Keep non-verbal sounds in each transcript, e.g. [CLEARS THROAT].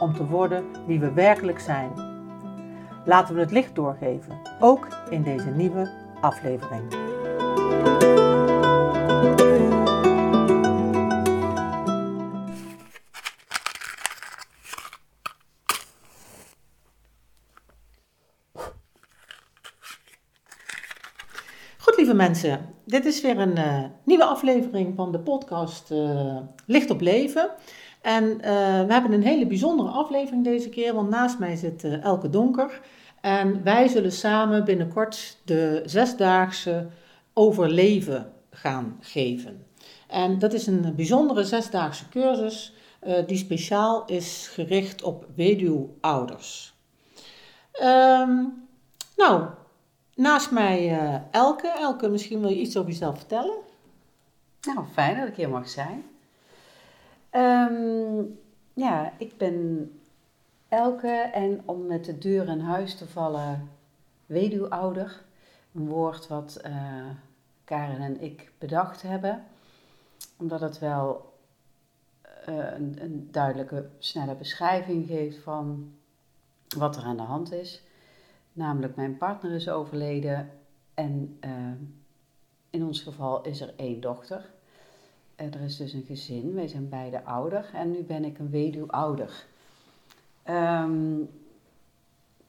om te worden wie we werkelijk zijn. Laten we het licht doorgeven, ook in deze nieuwe aflevering. Goed, lieve mensen, dit is weer een uh, nieuwe aflevering van de podcast uh, Licht op Leven. En uh, we hebben een hele bijzondere aflevering deze keer, want naast mij zit Elke Donker. En wij zullen samen binnenkort de zesdaagse overleven gaan geven. En dat is een bijzondere zesdaagse cursus die speciaal is gericht op weduwouders. Um, nou, Naast mij Elke. Elke, misschien wil je iets over jezelf vertellen? Nou, fijn dat ik hier mag zijn. Um, ja, ik ben Elke en om met de deur in huis te vallen, weduwouder. Een woord wat uh, Karen en ik bedacht hebben. Omdat het wel uh, een, duidelijke, snelle beschrijving geeft van wat er aan de hand is. Namelijk, mijn partner is overleden en uh, in ons geval is er één dochter. Uh, er is dus een gezin, wij zijn beide ouder en nu ben ik een weduwouder. Um,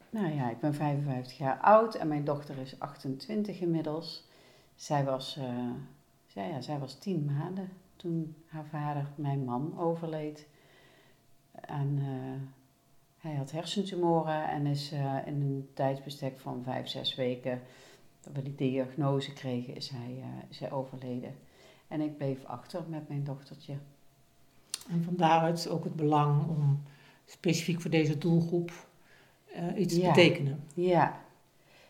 nou ja, ik ben 55 jaar oud en mijn dochter is 28 inmiddels. Zij was, uh, zij, ja, zij was tien maanden toen haar vader, mijn man, overleed. En hij had hersentumoren en is in een tijdsbestek van vijf, zes weken dat we die diagnose kregen, is hij, is hij overleden. En ik bleef achter met mijn dochtertje. En van daaruit ook het belang om specifiek voor deze doelgroep uh, iets ja. te betekenen. Ja.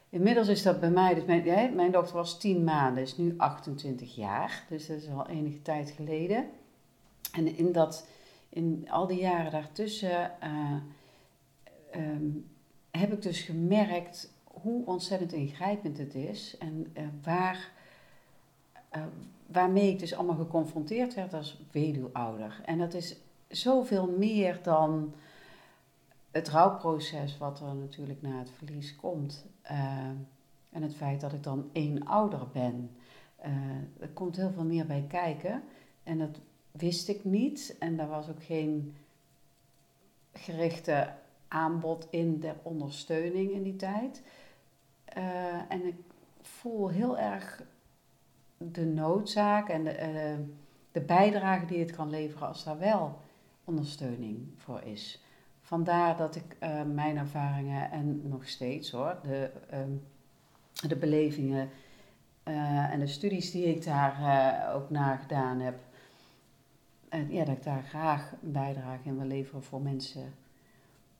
Inmiddels is dat bij mij, dus mijn, ja, mijn dochter was 10 maanden, is nu 28 jaar. Dus dat is al enige tijd geleden. En in, dat, in al die jaren daartussen um, heb ik dus gemerkt hoe ontzettend ingrijpend het is en uh, waar, waarmee ik dus allemaal geconfronteerd werd als weduwouder. En dat is zoveel meer dan het rouwproces wat er natuurlijk na het verlies komt. Uh, en het feit dat ik dan één ouder ben. er komt heel veel meer bij kijken. En dat wist ik niet. En daar was ook geen gerichte aanbod in der ondersteuning in die tijd. Uh, en ik voel heel erg de noodzaak en de, uh, de bijdrage die het kan leveren als daar wel ondersteuning voor is. Vandaar dat ik uh, mijn ervaringen en nog steeds hoor, de, de belevingen en de studies die ik daar ook naar gedaan heb, ja, dat ik daar graag een bijdrage in wil leveren voor mensen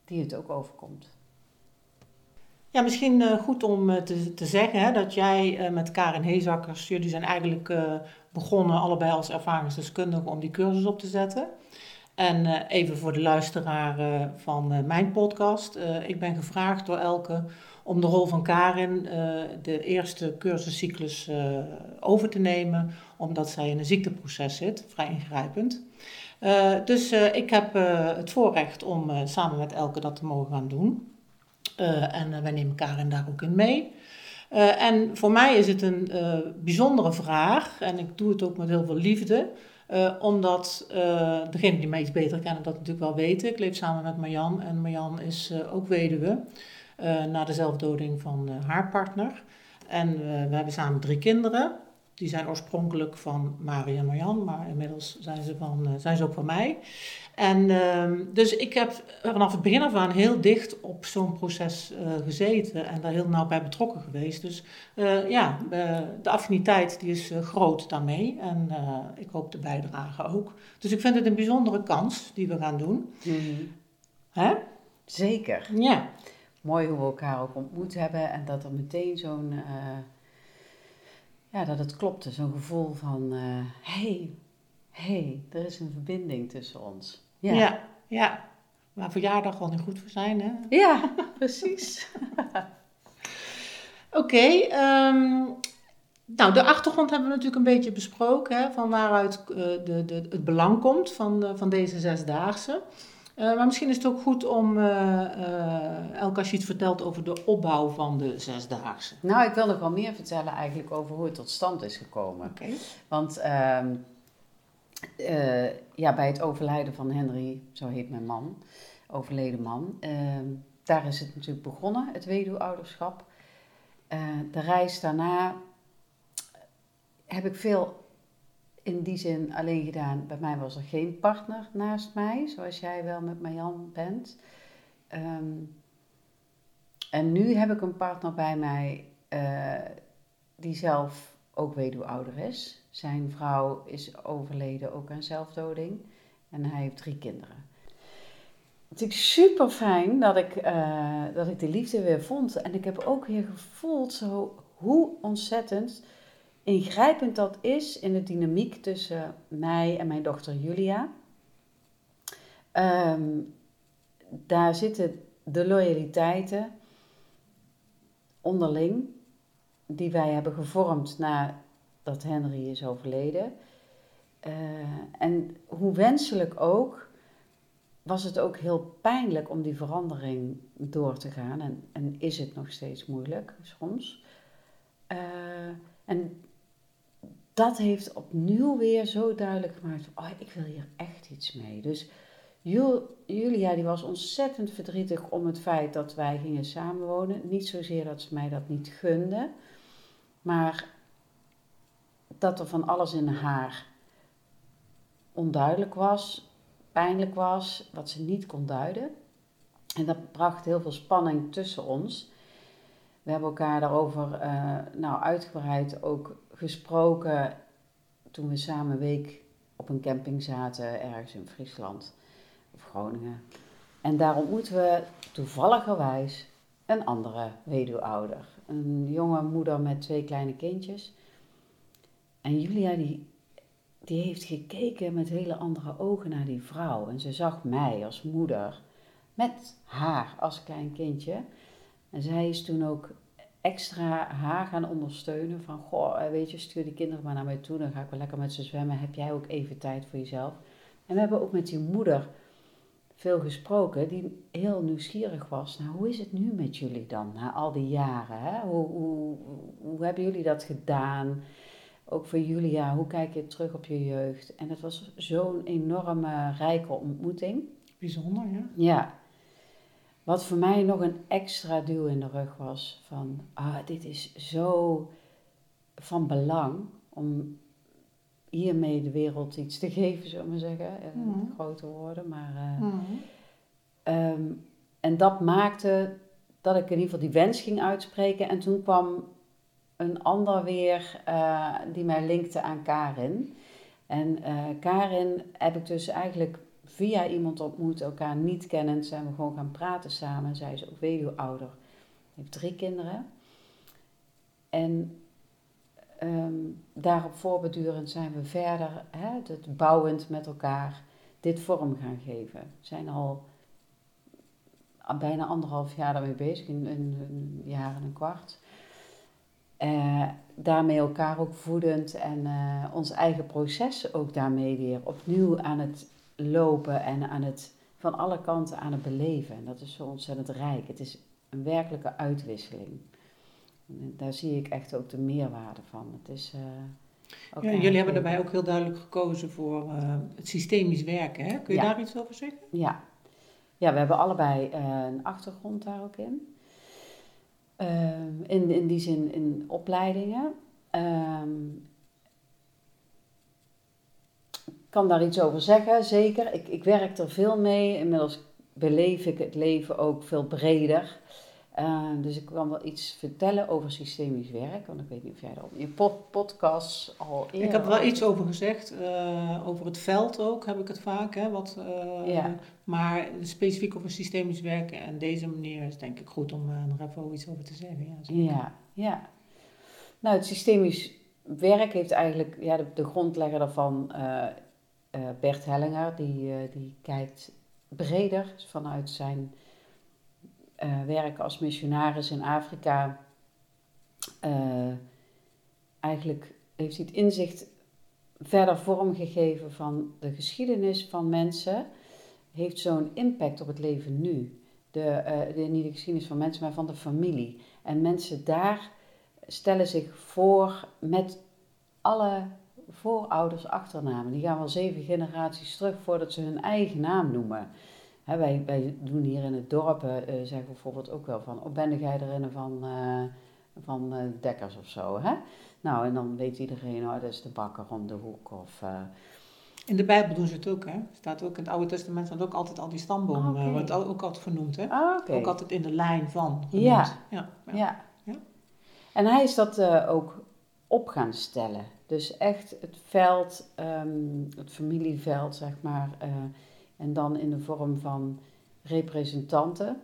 die het ook overkomt. Ja, misschien uh, goed om uh, te, te zeggen hè, dat jij uh, met Karin Hezakkers, jullie zijn eigenlijk begonnen allebei als ervaringsdeskundigen om die cursus op te zetten. En even voor de luisteraar van mijn podcast. ik ben gevraagd door Elke om de rol van Karin de eerste cursuscyclus over te nemen, omdat zij in een ziekteproces zit, vrij ingrijpend. Dus ik heb het voorrecht om samen met Elke dat te mogen gaan doen. En wij nemen Karin daar ook in mee. en voor mij is het een bijzondere vraag en ik doe het ook met heel veel liefde. omdat degenen die mij iets beter kennen dat natuurlijk wel weten. Ik leef samen met Marjan en Marjan is ook weduwe na de zelfdoding van haar partner. En we hebben samen drie kinderen. Die zijn oorspronkelijk van Marie en Marjan, maar inmiddels zijn ze, van, zijn ze ook van mij. En uh, dus ik heb vanaf het begin af aan heel dicht op zo'n proces uh, gezeten en daar heel nauw bij betrokken geweest. Dus uh, ja, de affiniteit die is groot daarmee en ik hoop de bijdrage ook. Dus ik vind het een bijzondere kans die we gaan doen. Mm -hmm. Hè? Zeker. Ja. Mooi hoe we elkaar ook ontmoet hebben en dat er meteen zo'n, eh, ja, dat het klopte, zo'n gevoel van, hé, hey, hey, er is een verbinding tussen ons. Ja, ja. ja. Waar verjaardag gewoon niet goed voor zijn, hè? Ja, [LAUGHS] precies. [LAUGHS] Oké, ehm, nou de achtergrond hebben we natuurlijk een beetje besproken, hè, van waaruit uh, de, de, het belang komt van, de, van deze zesdaagse. Uh, maar misschien is het ook goed om Elke als je iets vertelt over de opbouw van de zesdaagse. Nou, ik wil nog wel meer vertellen eigenlijk over hoe het tot stand is gekomen. Oké. Want ehm, ja, bij het overlijden van Henry, zo heet mijn man, overleden man, ehm, daar is het natuurlijk begonnen, het weduwouderschap. de reis daarna heb ik veel in die zin alleen gedaan. Bij mij was er geen partner naast mij, zoals jij wel met Marjan bent. Ehm, en nu heb ik een partner bij mij uh, die zelf ook is. Zijn vrouw is overleden ook aan zelfdoding en hij heeft drie kinderen. Het is super fijn dat ik, uh, dat ik de liefde weer vond. En ik heb ook weer gevoeld zo, hoe ontzettend ingrijpend dat is in de dynamiek tussen mij en mijn dochter Julia. Ehm, daar zitten de loyaliteiten onderling die wij hebben gevormd nadat Henry is overleden. Uh, en hoe wenselijk ook, was het ook heel pijnlijk om die verandering door te gaan. En, en is het nog steeds moeilijk soms. Uh, en dat heeft opnieuw weer zo duidelijk gemaakt: oh, ik wil hier echt iets mee. Dus Julia die was ontzettend verdrietig om het feit dat wij gingen samenwonen. Niet zozeer dat ze mij dat niet gunde, maar dat er van alles in haar onduidelijk was, pijnlijk was, wat ze niet kon duiden. En dat bracht heel veel spanning tussen ons. We hebben elkaar daarover uh, nou, uitgebreid ook gesproken toen we samen een week op een camping zaten ergens in Friesland of Groningen. En daar ontmoeten we toevalligerwijs een andere weduwouder. Een jonge moeder met twee kleine kindjes. En Julia die, die heeft gekeken met hele andere ogen naar die vrouw. En ze zag mij als moeder met haar als klein kindje. En zij is toen ook extra haar gaan ondersteunen. Van, goh, eh, weet je, stuur die kinderen maar naar mij toe. Dan ga ik wel lekker met ze zwemmen. Heb jij ook even tijd voor jezelf? En we hebben ook met die moeder veel gesproken, die heel nieuwsgierig was. Nou, hoe is het nu met jullie dan, na al die jaren? Hè? Hoe, hoe, hoe hebben jullie dat gedaan? Ook voor Julia, hoe kijk je terug op je jeugd? En het was zo'n enorme, rijke ontmoeting. Bijzonder, ja. Ja, wat voor mij nog een extra duw in de rug was van, ah, dit is zo van belang om hiermee de wereld iets te geven, zullen we maar zeggen. Mm. Grote woorden, maar... Uh, mm. um, en dat maakte dat ik in ieder geval die wens ging uitspreken. En toen kwam een ander weer uh, die mij linkte aan Karin. En uh, Karin heb ik dus eigenlijk via iemand ontmoet, elkaar niet kennend, zijn we gewoon gaan praten samen. Zij is ook weduwouder, heeft drie kinderen. En um, daarop voorbedurend zijn we verder, hè, het bouwend met elkaar, dit vorm gaan geven. We zijn al bijna anderhalf jaar daarmee bezig, een, een, jaar en een kwart. Uh, daarmee elkaar ook voedend en uh, ons eigen proces ook daarmee weer opnieuw aan het lopen en aan het, van alle kanten aan het beleven. En dat is zo ontzettend rijk. Het is een werkelijke uitwisseling. Daar zie ik echt ook de meerwaarde van. Het is, uh, ja, jullie hebben daarbij ook heel duidelijk gekozen voor uh, het systemisch werken. Hè? Kun je daar iets over zeggen? Ja, ja we hebben allebei uh, een achtergrond daar ook in. Ehm, in, in die zin in opleidingen. Um, kan daar iets over zeggen, zeker. Ik, ik werk er veel mee. Inmiddels beleef ik het leven ook veel breder. Uh, dus ik kan wel iets vertellen over systemisch werk, want ik weet niet of jij er op je pod podcast al eerder... Ik heb er wel iets over gezegd, uh, over het veld ook heb ik het vaak, hè, wat, uh, ja. maar specifiek over systemisch werken en deze manier is denk ik goed om er even iets over te zeggen. Ja, ja, ja. Nou, het systemisch werk heeft eigenlijk, ja, de, de grondlegger daarvan, Bert Hellinger, die, die kijkt breder vanuit zijn uh, werken als missionaris in Afrika. Uh, eigenlijk heeft hij het inzicht verder vormgegeven van de geschiedenis van mensen. Heeft zo'n impact op het leven nu. De, uh, de, niet de geschiedenis van mensen, maar van de familie. En mensen daar stellen zich voor met alle voorouders achternamen. Die gaan wel zeven generaties terug voordat ze hun eigen naam noemen wij, wij doen hier in het dorp, uh, zeggen bijvoorbeeld ook wel van, oh, ben jij erin van, uh, van uh, Dekkers of zo. Hè? Nou, en dan weet iedereen, oh, dat is de bakker om de hoek. Of, in de Bijbel doen ze het ook, hè? Staat ook in het Oude Testament staat ook altijd al die stamboom, oh, wordt ook altijd genoemd, hè? Ah, Ook altijd in de lijn van genoemd. Ja. Ja, ja. ja. En hij is dat ook op gaan stellen. Dus echt het veld, um, het familieveld, zeg maar en dan in de vorm van representanten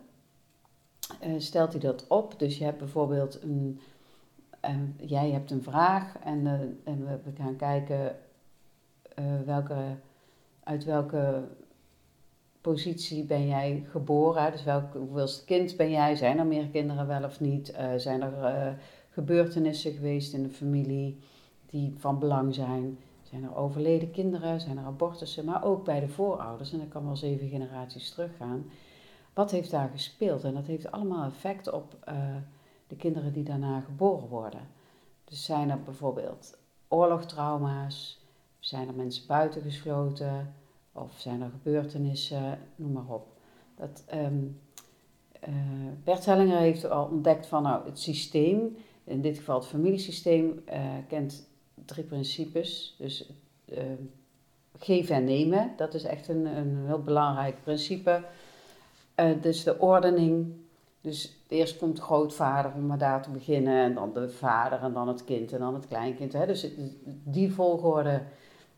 uh, stelt hij dat op. Dus je hebt bijvoorbeeld een, uh, jij hebt een vraag en, uh, en we, gaan kijken welke, uit welke positie ben jij geboren. Dus welk, hoeveelste kind ben jij? Zijn er meer kinderen wel of niet? zijn er gebeurtenissen geweest in de familie die van belang zijn? Zijn er overleden kinderen, zijn er abortussen, maar ook bij de voorouders, en dat kan wel zeven generaties teruggaan. Wat heeft daar gespeeld? En dat heeft allemaal effect op uh, de kinderen die daarna geboren worden. Dus zijn er bijvoorbeeld oorlogtrauma's, zijn er mensen buitengesloten, of zijn er gebeurtenissen, noem maar op. Dat, um, uh, Bert Hellinger heeft al ontdekt van nou, het systeem, in dit geval het familiesysteem, uh, kent drie principes. Dus uh, geven en nemen, dat is echt een, een heel belangrijk principe. Uh, dus de ordening. Dus eerst komt de grootvader om maar daar te beginnen, en dan de vader, en dan het kind, en dan het kleinkind. Hè. Dus die volgorde,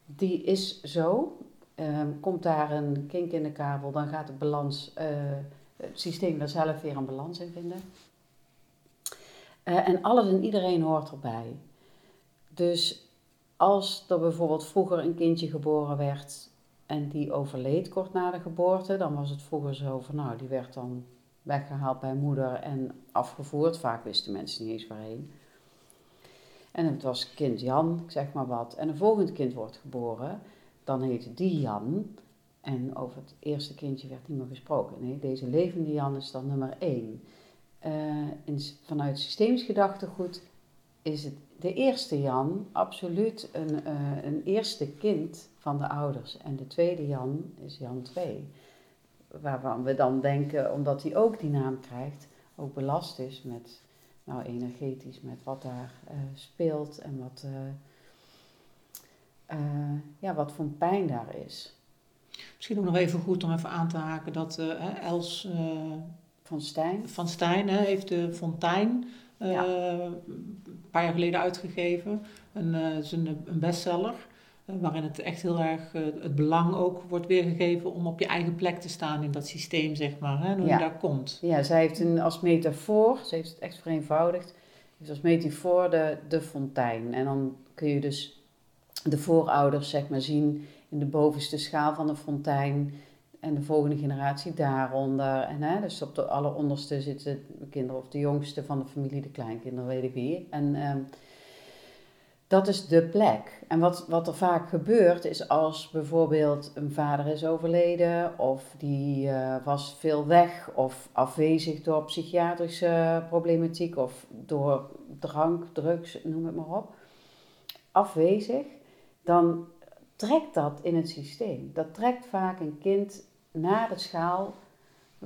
die is zo. Uh, komt daar een kink in de kabel, dan gaat het balans, uh, het systeem daar zelf weer een balans in vinden. Uh, en alles en iedereen hoort erbij. Dus als er bijvoorbeeld vroeger een kindje geboren werd en die overleed kort na de geboorte, dan was het vroeger zo van nou, die werd dan weggehaald bij moeder en afgevoerd. Vaak wisten mensen niet eens waarheen. En het was kind Jan, ik zeg maar wat. En een volgend kind wordt geboren, dan heet die Jan. En over het eerste kindje werd niet meer gesproken. Nee, deze levende Jan is dan nummer één. Uh, in, vanuit systemisch gedachtegoed is het de eerste Jan absoluut een, uh, een eerste kind van de ouders. En de tweede Jan is Jan 2. Waarvan we dan denken, omdat hij ook die naam krijgt, ook belast is met, nou energetisch, met wat daar uh, speelt en wat, uh, ja, wat voor pijn daar is. Misschien ook nog even goed om even aan te haken dat Els van Stijn, van Stijn hè, heeft de fontein ja. Eh, een paar jaar geleden uitgegeven. Een, uh, een, een bestseller. Uh, waarin het echt heel erg het belang ook wordt weergegeven om op je eigen plek te staan in dat systeem, zeg maar, hè, hoe je daar komt. Ja, zij heeft een, als metafoor, ze heeft het echt vereenvoudigd, heeft als metafoor de, de fontein. En dan kun je dus de voorouders, zeg maar, zien in de bovenste schaal van de fontein en de volgende generatie daaronder. En, hè, dus op de alleronderste zitten de kinderen of de jongste van de familie, de kleinkinderen, weet ik wie. En um, dat is de plek. En wat, wat er vaak gebeurt is als bijvoorbeeld een vader is overleden of die uh, was veel weg of afwezig door psychiatrische problematiek of door drank, drugs, noem het maar op. Afwezig, dan trekt dat in het systeem. Dat trekt vaak een kind naar de schaal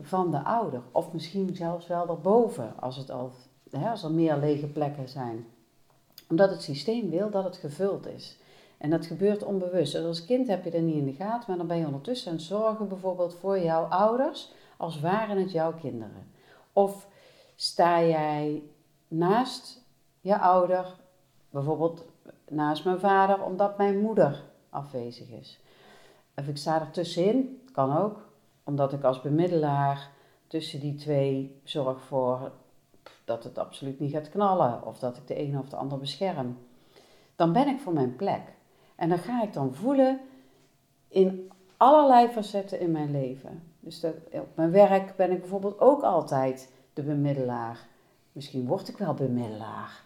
van de ouder. Of misschien zelfs wel daarboven, als, het al, hè, als er meer lege plekken zijn. Omdat het systeem wil dat het gevuld is. En dat gebeurt onbewust. Dus als kind heb je dat niet in de gaten, maar dan ben je ondertussen aan het zorgen bijvoorbeeld voor jouw ouders, als waren het jouw kinderen. Of sta jij naast je ouder, bijvoorbeeld naast mijn vader, omdat mijn moeder afwezig is. Of ik sta er tussenin, kan ook, omdat ik als bemiddelaar tussen die twee zorg voor dat het absoluut niet gaat knallen of dat ik de een of de ander bescherm. Dan ben ik voor mijn plek. En dan ga ik dan voelen in allerlei facetten in mijn leven. Dus op mijn werk ben ik bijvoorbeeld ook altijd de bemiddelaar. Misschien word ik wel bemiddelaar.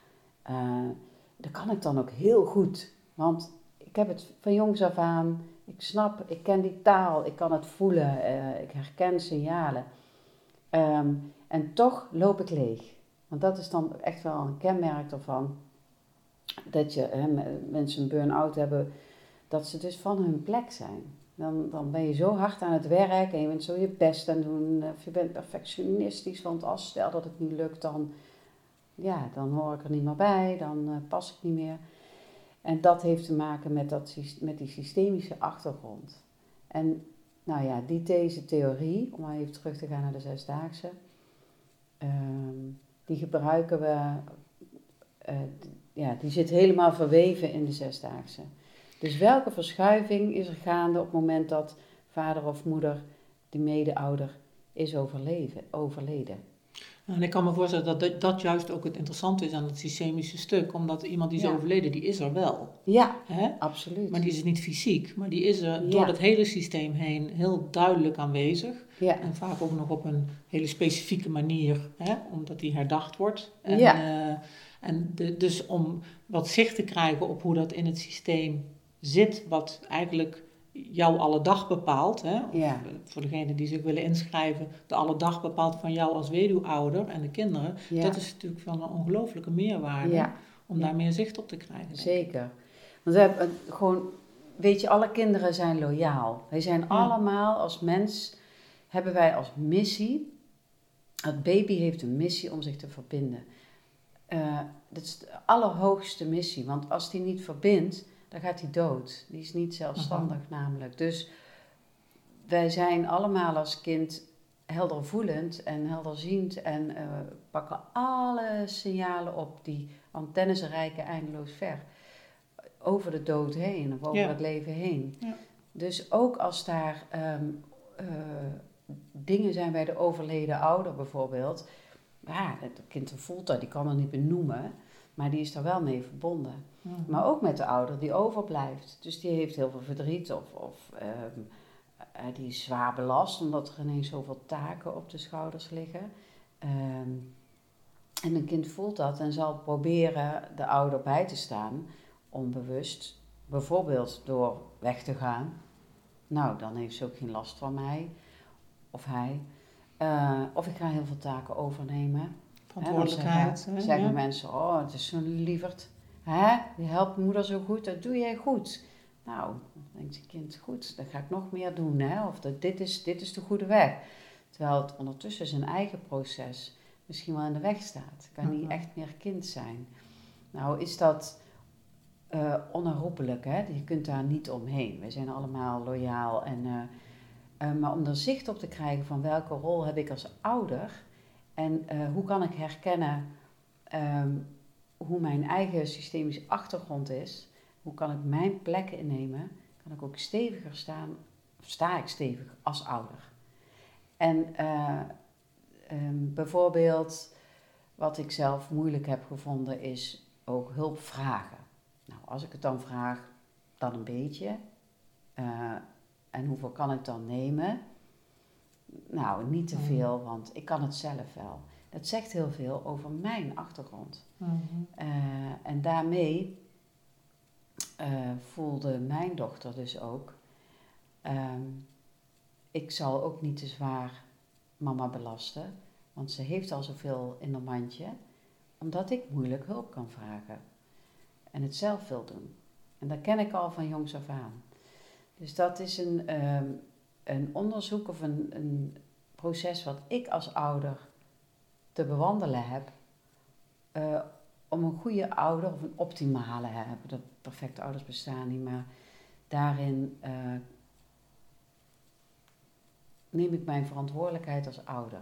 Uh, dat kan ik dan ook heel goed. Want ik heb het van jongs af aan. Ik snap, ik ken die taal, ik kan het voelen, uh, ik herken signalen. Um, en toch loop ik leeg. Want dat is dan echt wel een kenmerk ervan. Dat je, hè, mensen een burn-out hebben, dat ze dus van hun plek zijn. Dan, dan ben je zo hard aan het werk en je bent zo je best aan doen. Of je bent perfectionistisch, want als stel dat het niet lukt, dan, ja, dan hoor ik er niet meer bij, dan uh, pas ik niet meer. En dat heeft te maken met, dat, met die systemische achtergrond. En nou ja, die deze theorie, om maar even terug te gaan naar de zesdaagse, um, die gebruiken we, uh, ja, die zit helemaal verweven in de zesdaagse. Dus welke verschuiving is er gaande op het moment dat vader of moeder, die mede-ouder, is overleven, overleden? En ik kan me voorstellen dat, dat juist ook het interessante is aan het systemische stuk, omdat iemand die is overleden, die is er wel. Ja, Hè? absoluut. Maar die is niet fysiek, maar die is er door het hele systeem heen heel duidelijk aanwezig. Ja. En vaak ook nog op een hele specifieke manier, hè? omdat die herdacht wordt. En, ja. Uh, en de, dus om wat zicht te krijgen op hoe dat in het systeem zit, wat eigenlijk jou alle dag bepaalt. Hè? ja. Voor degenen die zich willen inschrijven, de alle dag bepaalt van jou als weduwouder en de kinderen. Dat is natuurlijk van een ongelooflijke meerwaarde om daar meer zicht op te krijgen. Zeker. Want we hebben gewoon, weet je, alle kinderen zijn loyaal. Wij zijn allemaal als mens, hebben wij als missie, het baby heeft een missie om zich te verbinden. Uh, dat is de allerhoogste missie, want als die niet verbindt, dan gaat hij dood. Die is niet zelfstandig namelijk. Dus wij zijn allemaal als kind heldervoelend en helderziend en uh, pakken alle signalen op. Die antennes reiken eindeloos ver. Over de dood heen of over het leven heen. Ja. Dus ook als daar ehm, eh, dingen zijn bij de overleden ouder bijvoorbeeld. Ja, het kind voelt dat, die kan het niet benoemen. Maar die is daar wel mee verbonden. Mhm. Maar ook met de ouder die overblijft. Dus die heeft heel veel verdriet of, of ehm, eh, die is zwaar belast omdat er ineens zoveel taken op de schouders liggen. Ehm, en een kind voelt dat en zal proberen de ouder bij te staan, onbewust. Bijvoorbeeld door weg te gaan. Nou, dan heeft ze ook geen last van mij of hij. Uh, of ik ga heel veel taken overnemen. Verantwoordelijkheid. zeggen, zeggen mensen, oh, het is zo'n lieverd. Hè? Je helpt moeder zo goed, dat doe jij goed. Nou, dan denkt je kind, goed, dan ga ik nog meer doen. Hè? Of dat, dit, is, dit is de goede weg. Terwijl het ondertussen zijn eigen proces misschien wel in de weg staat. Kan niet mhm. echt meer kind zijn. Nou, is dat uh, onherroepelijk. Hè? Je kunt daar niet omheen. We zijn allemaal loyaal. En, uh, uh, maar om er zicht op te krijgen van welke rol heb ik als ouder en uh, hoe kan ik herkennen um, hoe mijn eigen systemische achtergrond is? Hoe kan ik mijn plek innemen? Kan ik ook steviger staan? Of sta ik stevig als ouder? En uh, um, bijvoorbeeld, wat ik zelf moeilijk heb gevonden, is ook hulp vragen. Nou, als ik het dan vraag, dan een beetje. Uh, en hoeveel kan ik dan nemen? Nou, niet te veel, want ik kan het zelf wel. Dat zegt heel veel over mijn achtergrond. Mm-hmm. Eh, en daarmee uh, voelde mijn dochter dus ook, ehm, ik zal ook niet te zwaar mama belasten, want ze heeft al zoveel in haar mandje, omdat ik moeilijk hulp kan vragen en het zelf wil doen. En dat ken ik al van jongs af aan. Dus dat is een, ehm, een onderzoek of een, een proces wat ik als ouder te bewandelen heb. Uh, om een goede ouder of een optimale hebben. Dat perfecte ouders bestaan niet, maar daarin uh, neem ik mijn verantwoordelijkheid als ouder.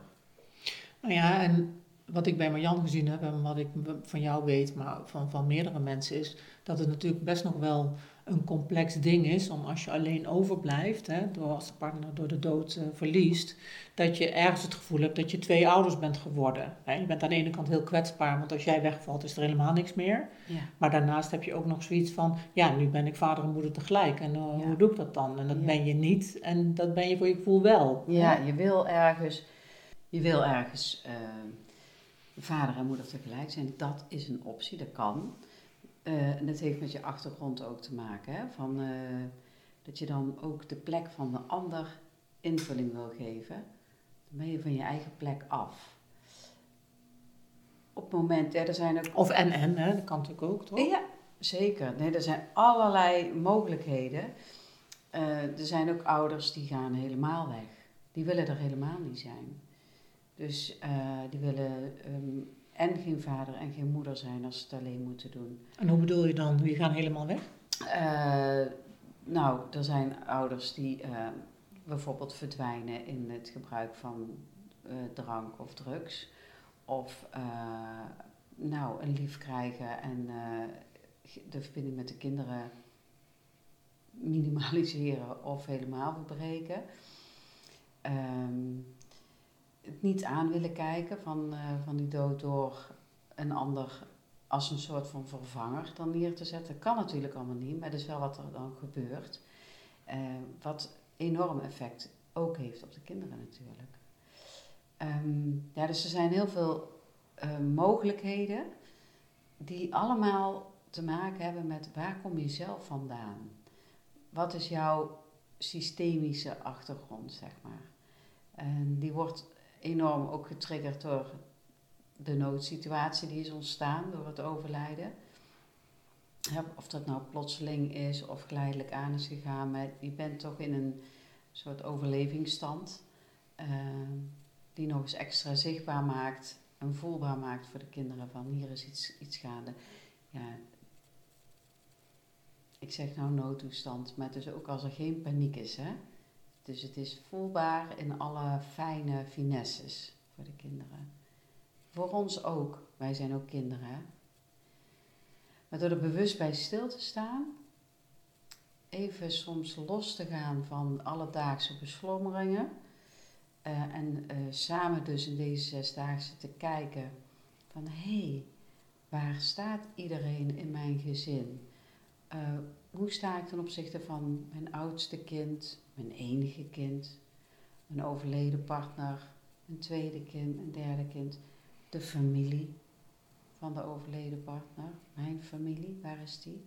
Nou ja, en wat ik bij Marjan gezien heb en wat ik van jou weet, maar van, van meerdere mensen, is dat het natuurlijk best nog wel een complex ding is om als je alleen overblijft, hè, door als de partner door de dood uh, verliest, dat je ergens het gevoel hebt dat je twee ouders bent geworden. Hè. Je bent aan de ene kant heel kwetsbaar, want als jij wegvalt is er helemaal niks meer. Ja. Maar daarnaast heb je ook nog zoiets van, ja, nu ben ik vader en moeder tegelijk en uh, hoe doe ik dat dan? En dat Ja. ben je niet en dat ben je voor je gevoel wel. Ja, je wil ergens, je wil ergens eh, vader en moeder tegelijk zijn. Dat is een optie, dat kan. Eh, en dat heeft met je achtergrond ook te maken. Hè? Van, eh, dat je dan ook de plek van de ander invulling wil geven. Dan ben je van je eigen plek af. Op het moment, ja, er zijn ook Of en en, hè, dat kan natuurlijk ook, toch? ja, zeker. Nee, er zijn allerlei mogelijkheden. Eh, er zijn ook ouders die gaan helemaal weg. Die willen er helemaal niet zijn. Dus die willen ehm, en geen vader en geen moeder zijn als ze het alleen moeten doen. En hoe bedoel je dan? Die gaan helemaal weg? Eh, nou, er zijn ouders die eh, bijvoorbeeld verdwijnen in het gebruik van eh, drank of drugs. Of nou, een lief krijgen en de verbinding met de kinderen minimaliseren of helemaal verbreken. Ehm, niet aan willen kijken van, eh, van die dood door een ander als een soort van vervanger dan neer te zetten. Kan natuurlijk allemaal niet, maar dat is wel wat er dan gebeurt. Eh, wat enorm effect ook heeft op de kinderen natuurlijk. Ehm, ja, dus er zijn heel veel eh, mogelijkheden die allemaal te maken hebben met waar kom je zelf vandaan? Wat is jouw systemische achtergrond, zeg maar? En die wordt enorm ook getriggerd door de noodsituatie die is ontstaan door het overlijden. Of dat nou plotseling is of geleidelijk aan is gegaan, maar je bent toch in een soort overlevingsstand eh, die nog eens extra zichtbaar maakt en voelbaar maakt voor de kinderen van hier is iets, iets gaande. Ja, ik zeg nou noodtoestand, maar het is ook als er geen paniek is. Hè? Dus het is voelbaar in alle fijne finesses voor de kinderen. Voor ons ook. Wij zijn ook kinderen. Hè? Maar door er bewust bij stil te staan, even soms los te gaan van alledaagse beslommeringen. eh, en eh, samen dus in deze zesdaagse te kijken van hé, hey, waar staat iedereen in mijn gezin? Eh, hoe sta ik ten opzichte van mijn oudste kind, mijn enige kind, mijn overleden partner, mijn tweede kind, mijn derde kind, de familie van de overleden partner, mijn familie, waar is die?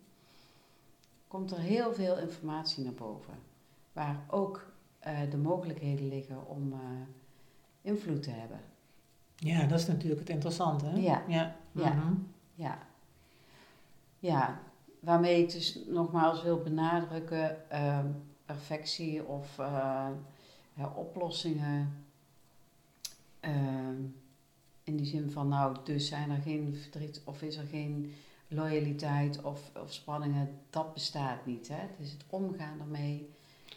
Komt er heel veel informatie naar boven, waar ook eh, de mogelijkheden liggen om eh, invloed te hebben. Ja, dat is natuurlijk het interessante. Hè? Ja. Ja. Ja. Mhm. Ja. Ja, waarmee ik dus nogmaals wil benadrukken, ehm, perfectie of eh, ja, oplossingen. ehm, in die zin van, nou, dus zijn er geen verdriet of is er geen loyaliteit of, of spanningen, dat bestaat niet. Hè? Het is het omgaan ermee.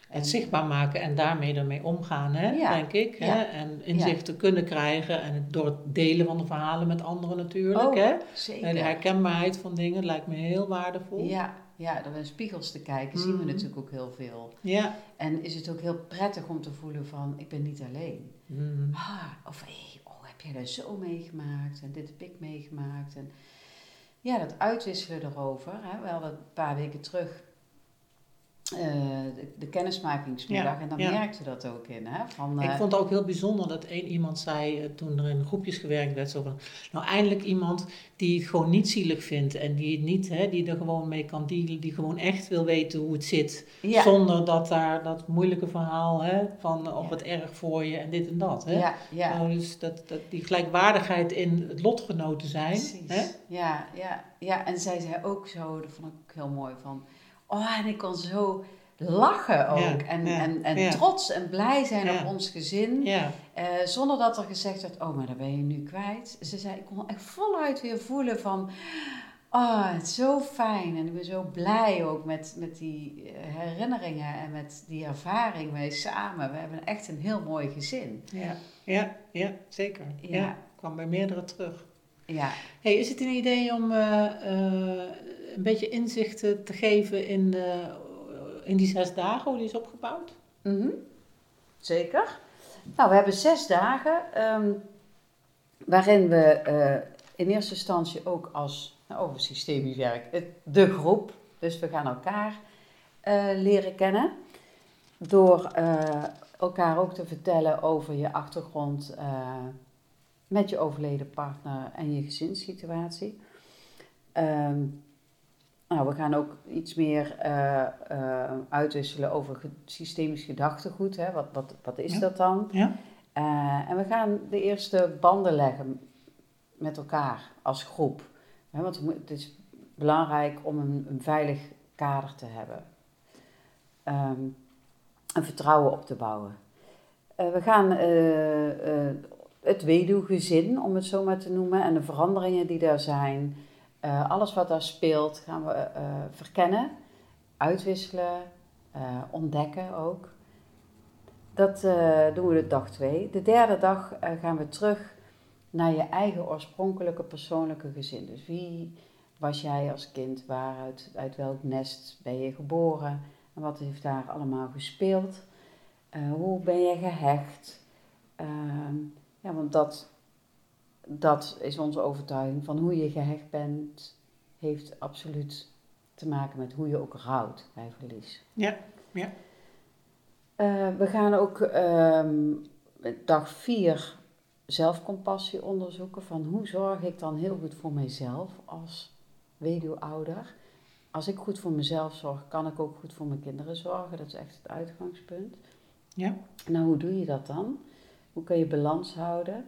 Het zichtbaar maken en daarmee ermee omgaan, hè, Ja. denk ik. Hè? Ja. En inzicht te kunnen krijgen en het, door het delen van de verhalen met anderen natuurlijk. Ook, hè? Zeker. En de herkenbaarheid van dingen lijkt me heel waardevol. Ja, ja, door in spiegels te kijken zien we Mhm. natuurlijk ook heel veel. Ja. En is het ook heel prettig om te voelen van, ik ben niet alleen. Mhm. Ah, of hé, oh, heb jij daar zo meegemaakt? En dit heb ik meegemaakt. En ja, dat uitwisselen erover. Hè. We hadden een paar weken terug eh, de, de kennismakingsmiddag. Ja, en dan ja. merkte dat ook in. Hè, van, Ik eh, vond het ook heel bijzonder dat één iemand zei, eh, toen er in groepjes gewerkt werd, zo van, nou eindelijk iemand die het gewoon niet zielig vindt en die het niet, hè, die er gewoon mee kan dealen, die gewoon echt wil weten hoe het zit, ja, zonder dat daar dat moeilijke verhaal hè, van op Ja. het erg voor je en dit en dat. Hè. ja, ja. Nou, dus dat, dat, die gelijkwaardigheid in het lotgenoten zijn. Precies. Hè? Ja, ja, ja, en zij zei ook zo, dat vond ik heel mooi, van... Oh, en ik kon zo lachen ook. Ja, en ja, en, en ja. trots en blij zijn op ons gezin. Eh, zonder dat er gezegd werd, oh, maar dan ben je nu kwijt. Ze zei, ik kon echt voluit weer voelen van... Oh, het is zo fijn. En ik ben zo blij ook met, met die eh, herinneringen en met die ervaring. Wij samen, we hebben echt een heel mooi gezin. ja, ja, ja zeker. Ja, kwam bij meerdere terug. Ja. Hey, is het een idee om eh, een beetje inzichten te geven in, de, in die zes dagen, hoe die is opgebouwd? Mhm. Zeker. Nou, we hebben zes dagen ehm, waarin we eh, in eerste instantie ook als, nou, over systemisch werk, de groep, dus we gaan elkaar eh, leren kennen. Door eh, elkaar ook te vertellen over je achtergrond eh, met je overleden partner en je gezinssituatie. Ehm, nou, we gaan ook iets meer eh, eh, uitwisselen over ge- systemisch gedachtegoed. Hè? Wat, wat, wat is Ja. dat dan? Ja? Eh, en we gaan de eerste banden leggen met elkaar als groep. Hè, want het is belangrijk om een, een veilig kader te hebben. Ehm, en vertrouwen op te bouwen. We gaan het weduwgezin, om het zo maar te noemen, en de veranderingen die daar zijn, eh, alles wat daar speelt, gaan we eh, verkennen, uitwisselen, eh, ontdekken ook. Dat doen we de dag twee. De derde dag gaan we terug naar je eigen oorspronkelijke persoonlijke gezin. Dus wie was jij als kind? Waaruit uit welk nest ben je geboren? En wat heeft daar allemaal gespeeld? Hoe ben je gehecht? Ehm, ja, want dat, dat is onze overtuiging van hoe je gehecht bent, heeft absoluut te maken met hoe je ook rouwt bij verlies. Ja, ja. Eh, we gaan ook ehm, dag 4 zelfcompassie onderzoeken. Van hoe zorg ik dan heel goed voor mezelf als weduwouder. Als ik goed voor mezelf zorg, kan ik ook goed voor mijn kinderen zorgen. Dat is echt het uitgangspunt. Ja. Nou, hoe doe je dat dan? Hoe kun je balans houden?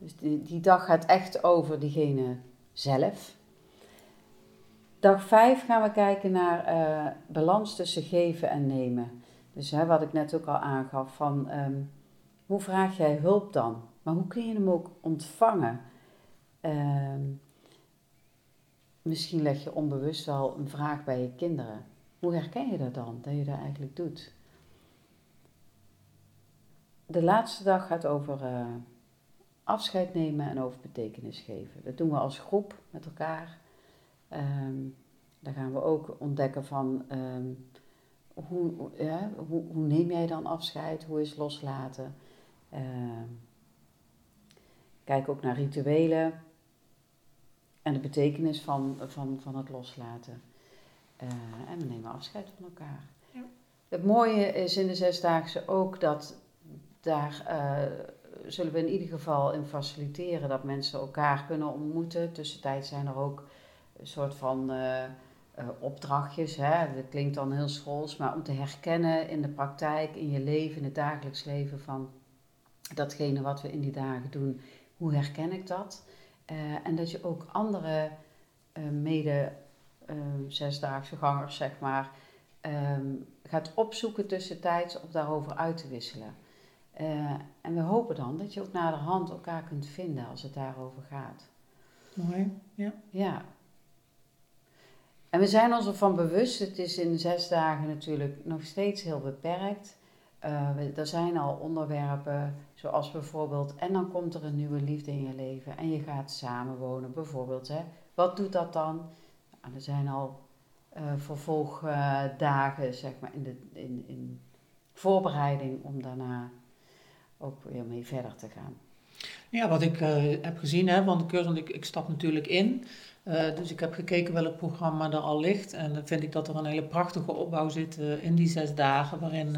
Dus die, die dag gaat echt over diegene zelf. Dag 5 gaan we kijken naar eh, balans tussen geven en nemen. Dus hè, wat ik net ook al aangaf, van ehm, hoe vraag jij hulp dan? Maar hoe kun je hem ook ontvangen? Ehm, misschien leg je onbewust wel een vraag bij je kinderen. Hoe herken je dat dan, dat je dat eigenlijk doet? De laatste dag gaat over eh, afscheid nemen en over betekenis geven. Dat doen we als groep met elkaar. Ehm daar gaan we ook ontdekken van ehm, hoe, hoe- ja, hoe, hoe neem jij dan afscheid? Hoe is loslaten? Ehm, kijk ook naar rituelen en de betekenis van, van, van het loslaten. Eh, en we nemen afscheid van elkaar. Ja. Het mooie is in de zesdaagse ook dat daar eh, zullen we in ieder geval in faciliteren dat mensen elkaar kunnen ontmoeten. Tussentijd zijn er ook een soort van eh, eh, opdrachtjes. Hè? Dat klinkt dan heel schools, maar om te herkennen in de praktijk, in je leven, in het dagelijks leven van datgene wat we in die dagen doen. Hoe herken ik dat? Eh, en dat je ook andere eh, mede zesdaagse gangers, zeg maar, ehm, gaat opzoeken tussentijds om daarover uit te wisselen. Eh, en we hopen dan dat je ook naderhand elkaar kunt vinden als het daarover gaat. Mooi. Ja. Ja. En we zijn ons ervan bewust, het is in zes dagen natuurlijk nog steeds heel beperkt. Eh, we- er zijn al onderwerpen, zoals bijvoorbeeld, en dan komt er een nieuwe liefde in je leven en je gaat samenwonen, bijvoorbeeld. Hè. Wat doet dat dan? Nou, er zijn al eh, vervolgdagen, zeg maar, in, de, in, in voorbereiding om daarna ook weer mee verder te gaan. Ja, wat ik eh, heb gezien hè, van de cursus, want ik, ik stap natuurlijk in. Eh, dus ik heb gekeken welk programma er al ligt. En dan vind ik dat er een hele prachtige opbouw zit eh, in die zes dagen. Waarin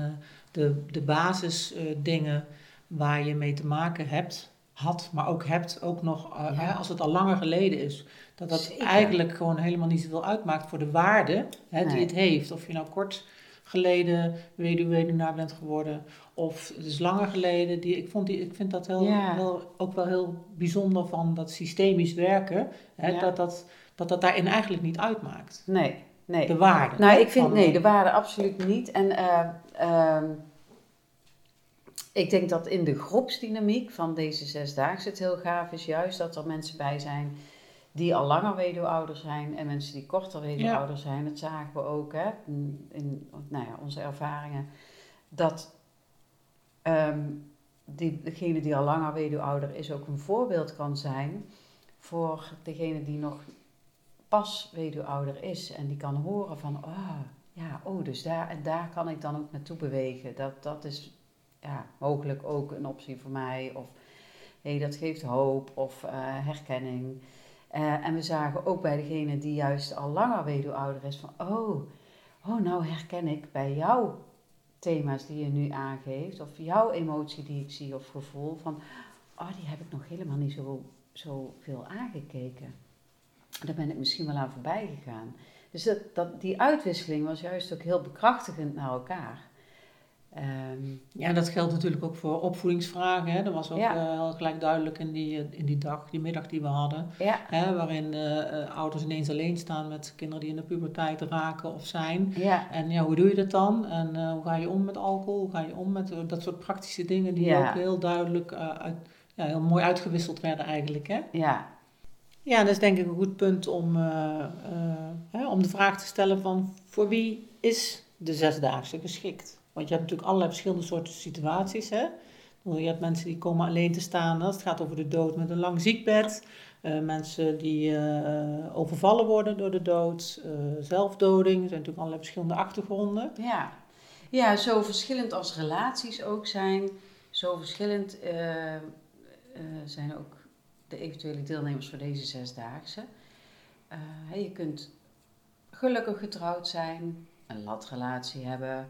de, de basisdingen waar je mee te maken hebt, had, maar ook hebt, ook nog, Ja. hè, als het al langer geleden is. Dat dat Zeker. eigenlijk gewoon helemaal niet zoveel uitmaakt voor de waarde hè, die Nee. het heeft. Of je nou kort geleden weduwe-weduwnaar bent geworden. Of het is langer geleden. Die, ik, vond die, ik vind dat heel, Ja. heel, ook wel heel bijzonder van dat systemisch werken. Hè, Ja. dat, dat, dat dat daarin eigenlijk niet uitmaakt. Nee, nee. De waarde. Nou, ik vind nee, de waarde absoluut niet. En eh, ehm, ik denk dat in de groepsdynamiek van deze zesdaagse het heel gaaf is, juist dat er mensen bij zijn die al langer weduwouder zijn en mensen die korter weduwouder zijn. Dat zagen we ook hè, in, in nou ja, onze ervaringen. Dat ehm, die, degene die al langer weduwouder is ook een voorbeeld kan zijn voor degene die nog pas weduwouder is. En die kan horen van, oh, ja, oh, dus daar, en daar kan ik dan ook naartoe bewegen. Dat, dat is ja, mogelijk ook een optie voor mij. Of hey, dat geeft hoop of uh, herkenning. Uh, en we zagen ook bij degene die juist al langer weduwouder is van, oh, oh, nou herken ik bij jou thema's die je nu aangeeft, of jouw emotie die ik zie of gevoel, van, oh, die heb ik nog helemaal niet zo, zo veel aangekeken. Daar ben ik misschien wel aan voorbij gegaan. Dus dat, die uitwisseling was juist ook heel bekrachtigend naar elkaar. Um, ja, dat geldt natuurlijk ook voor opvoedingsvragen. Hè. Dat was ook ja. uh, heel gelijk duidelijk in die, eh, in die dag, die middag die we hadden. Ja. Hè, waarin uh, ouders ineens alleen staan met kinderen die in de puberteit raken of zijn. Ja. En ja, hoe doe je dat dan? En uh, hoe ga je om met alcohol? Hoe ga je om met dat soort praktische dingen die ook heel duidelijk, uit, ja, heel mooi uitgewisseld werden eigenlijk. Hè? Ja. Ja, dat is denk ik een goed punt om, hè, om de vraag te stellen van voor wie is de zesdaagse geschikt? Want je hebt natuurlijk allerlei verschillende soorten situaties. Hè? Je hebt mensen die komen alleen te staan als het gaat over de dood met een lang ziekbed. Uh, mensen die uh, overvallen worden door de dood. Uh, zelfdoding. Er zijn natuurlijk allerlei verschillende achtergronden. Ja. ja, zo verschillend als relaties ook zijn. Zo verschillend zijn ook de eventuele deelnemers voor deze zesdaagse. je kunt gelukkig getrouwd zijn, een latrelatie hebben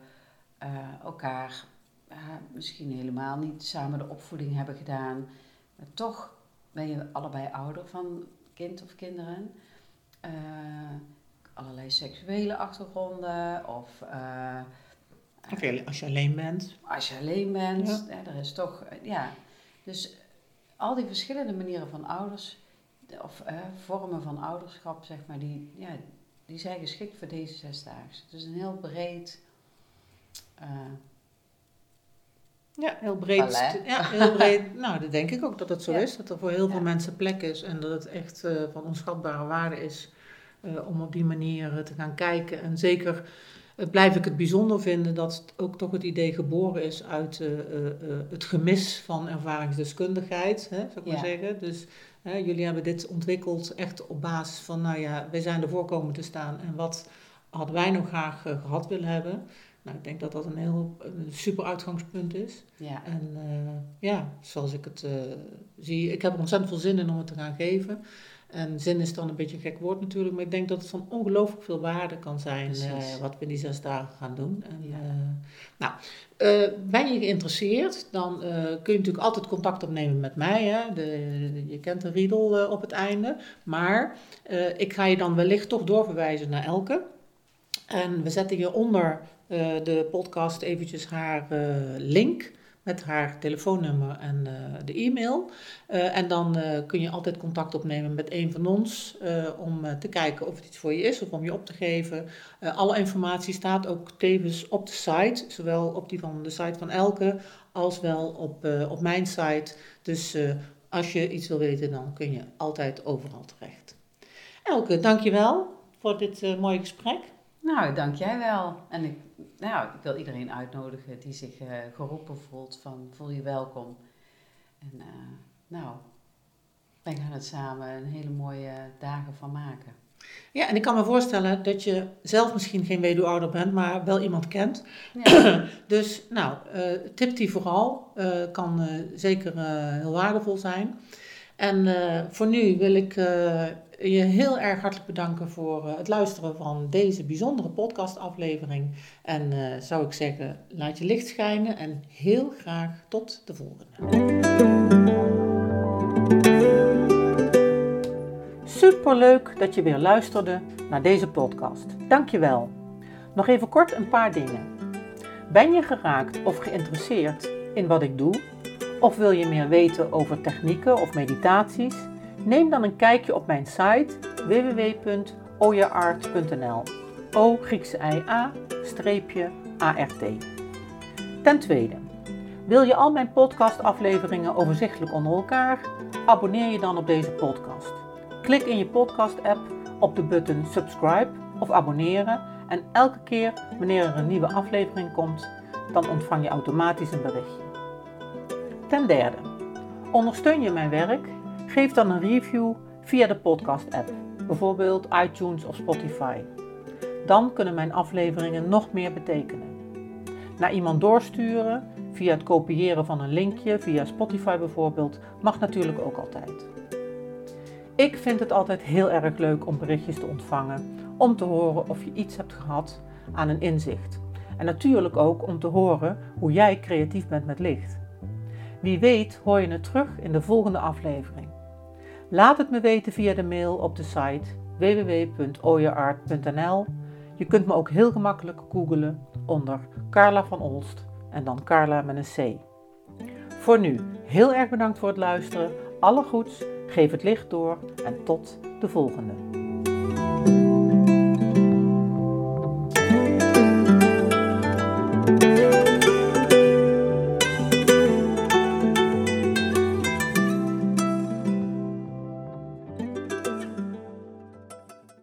uh, elkaar uh, misschien helemaal niet samen de opvoeding hebben gedaan. Maar toch ben je allebei ouder van kind of kinderen. Uh, allerlei seksuele achtergronden of... als je alleen bent. Als je alleen bent, ja. er is toch... ja, dus al die verschillende manieren van ouders... Of vormen van ouderschap, zeg maar, die, ja, die zijn geschikt voor deze zesdaagse. Dus een heel breed uh, ja, heel breed. Ja, heel [LAUGHS] breed. nou, dat denk ik ook dat het zo is. Dat er voor heel veel mensen plek is en dat het echt uh, van onschatbare waarde is uh, om op die manier te gaan kijken. En zeker blijf ik het bijzonder vinden dat ook toch het idee geboren is uit het gemis van ervaringsdeskundigheid, hè, zou ik ja. maar zeggen. Dus jullie hebben dit ontwikkeld echt op basis van, nou ja, wij zijn ervoor komen te staan en wat hadden wij nog graag gehad willen hebben. Nou, ik denk dat dat een heel een super uitgangspunt is. Ja. En uh, ja, zoals ik het uh, zie, ik heb er ontzettend veel zin in om het te gaan geven. En zin is dan een beetje een gek woord natuurlijk, maar ik denk dat het van ongelooflijk veel waarde kan zijn uh, wat we in die zes dagen gaan doen. En, ja. nou, ben je geïnteresseerd, dan kun je natuurlijk altijd contact opnemen met mij. Hè? De, de, je kent de riedel op het einde. Maar ik ga je dan wellicht toch doorverwijzen naar Elke. En we zetten hieronder de podcast eventjes haar uh, link met haar telefoonnummer en uh, de e-mail. en dan kun je altijd contact opnemen met een van ons om te kijken of het iets voor je is of om je op te geven. alle informatie staat ook tevens op de site, zowel op die van de site van Elke als wel op, op mijn site. Dus als je iets wil weten, dan kun je altijd overal terecht. Elke, dankjewel voor dit mooie gesprek. Nou, dank jij wel. En ik, nou, ik wil iedereen uitnodigen die zich uh, geroepen voelt van voel je welkom. En uh, nou, wij gaan het samen een hele mooie dagen van maken. Ja, en ik kan me voorstellen dat je zelf misschien geen weduwouder bent, maar wel iemand kent. Ja. [CLEARS THROAT] dus nou, uh, tip die vooral kan zeker heel waardevol zijn. En voor nu wil ik je heel erg hartelijk bedanken voor uh, het luisteren van deze bijzondere podcastaflevering. En uh, zou ik zeggen, laat je licht schijnen en heel graag tot de volgende. Superleuk dat je weer luisterde naar deze podcast. Dankjewel. Nog even kort een paar dingen. Ben je geraakt of geïnteresseerd in wat ik doe? Of wil je meer weten over technieken of meditaties? Neem dan een kijkje op mijn site www.oyaart.nl. O Griekse I A streepje ART. Ten tweede, wil je al mijn podcastafleveringen overzichtelijk onder elkaar? Abonneer je dan op deze podcast. Klik in je podcast-app op de button subscribe of abonneren en elke keer wanneer er een nieuwe aflevering komt, dan ontvang je automatisch een berichtje. Ten derde, ondersteun je mijn werk? Geef dan een review via de podcast-app, bijvoorbeeld iTunes of Spotify. Dan kunnen mijn afleveringen nog meer betekenen. Naar iemand doorsturen via het kopiëren van een linkje, via Spotify bijvoorbeeld, mag natuurlijk ook altijd. Ik vind het altijd heel erg leuk om berichtjes te ontvangen, om te horen of je iets hebt gehad aan een inzicht. En natuurlijk ook om te horen hoe jij creatief bent met licht. Wie weet hoor je het terug in de volgende aflevering. Laat het me weten via de mail op de site www.oyeart.nl. Je kunt me ook heel gemakkelijk googlen onder Carla van Olst en dan Carla met een C. Voor nu, heel erg bedankt voor het luisteren. Alle goeds, geef het licht door en tot de volgende.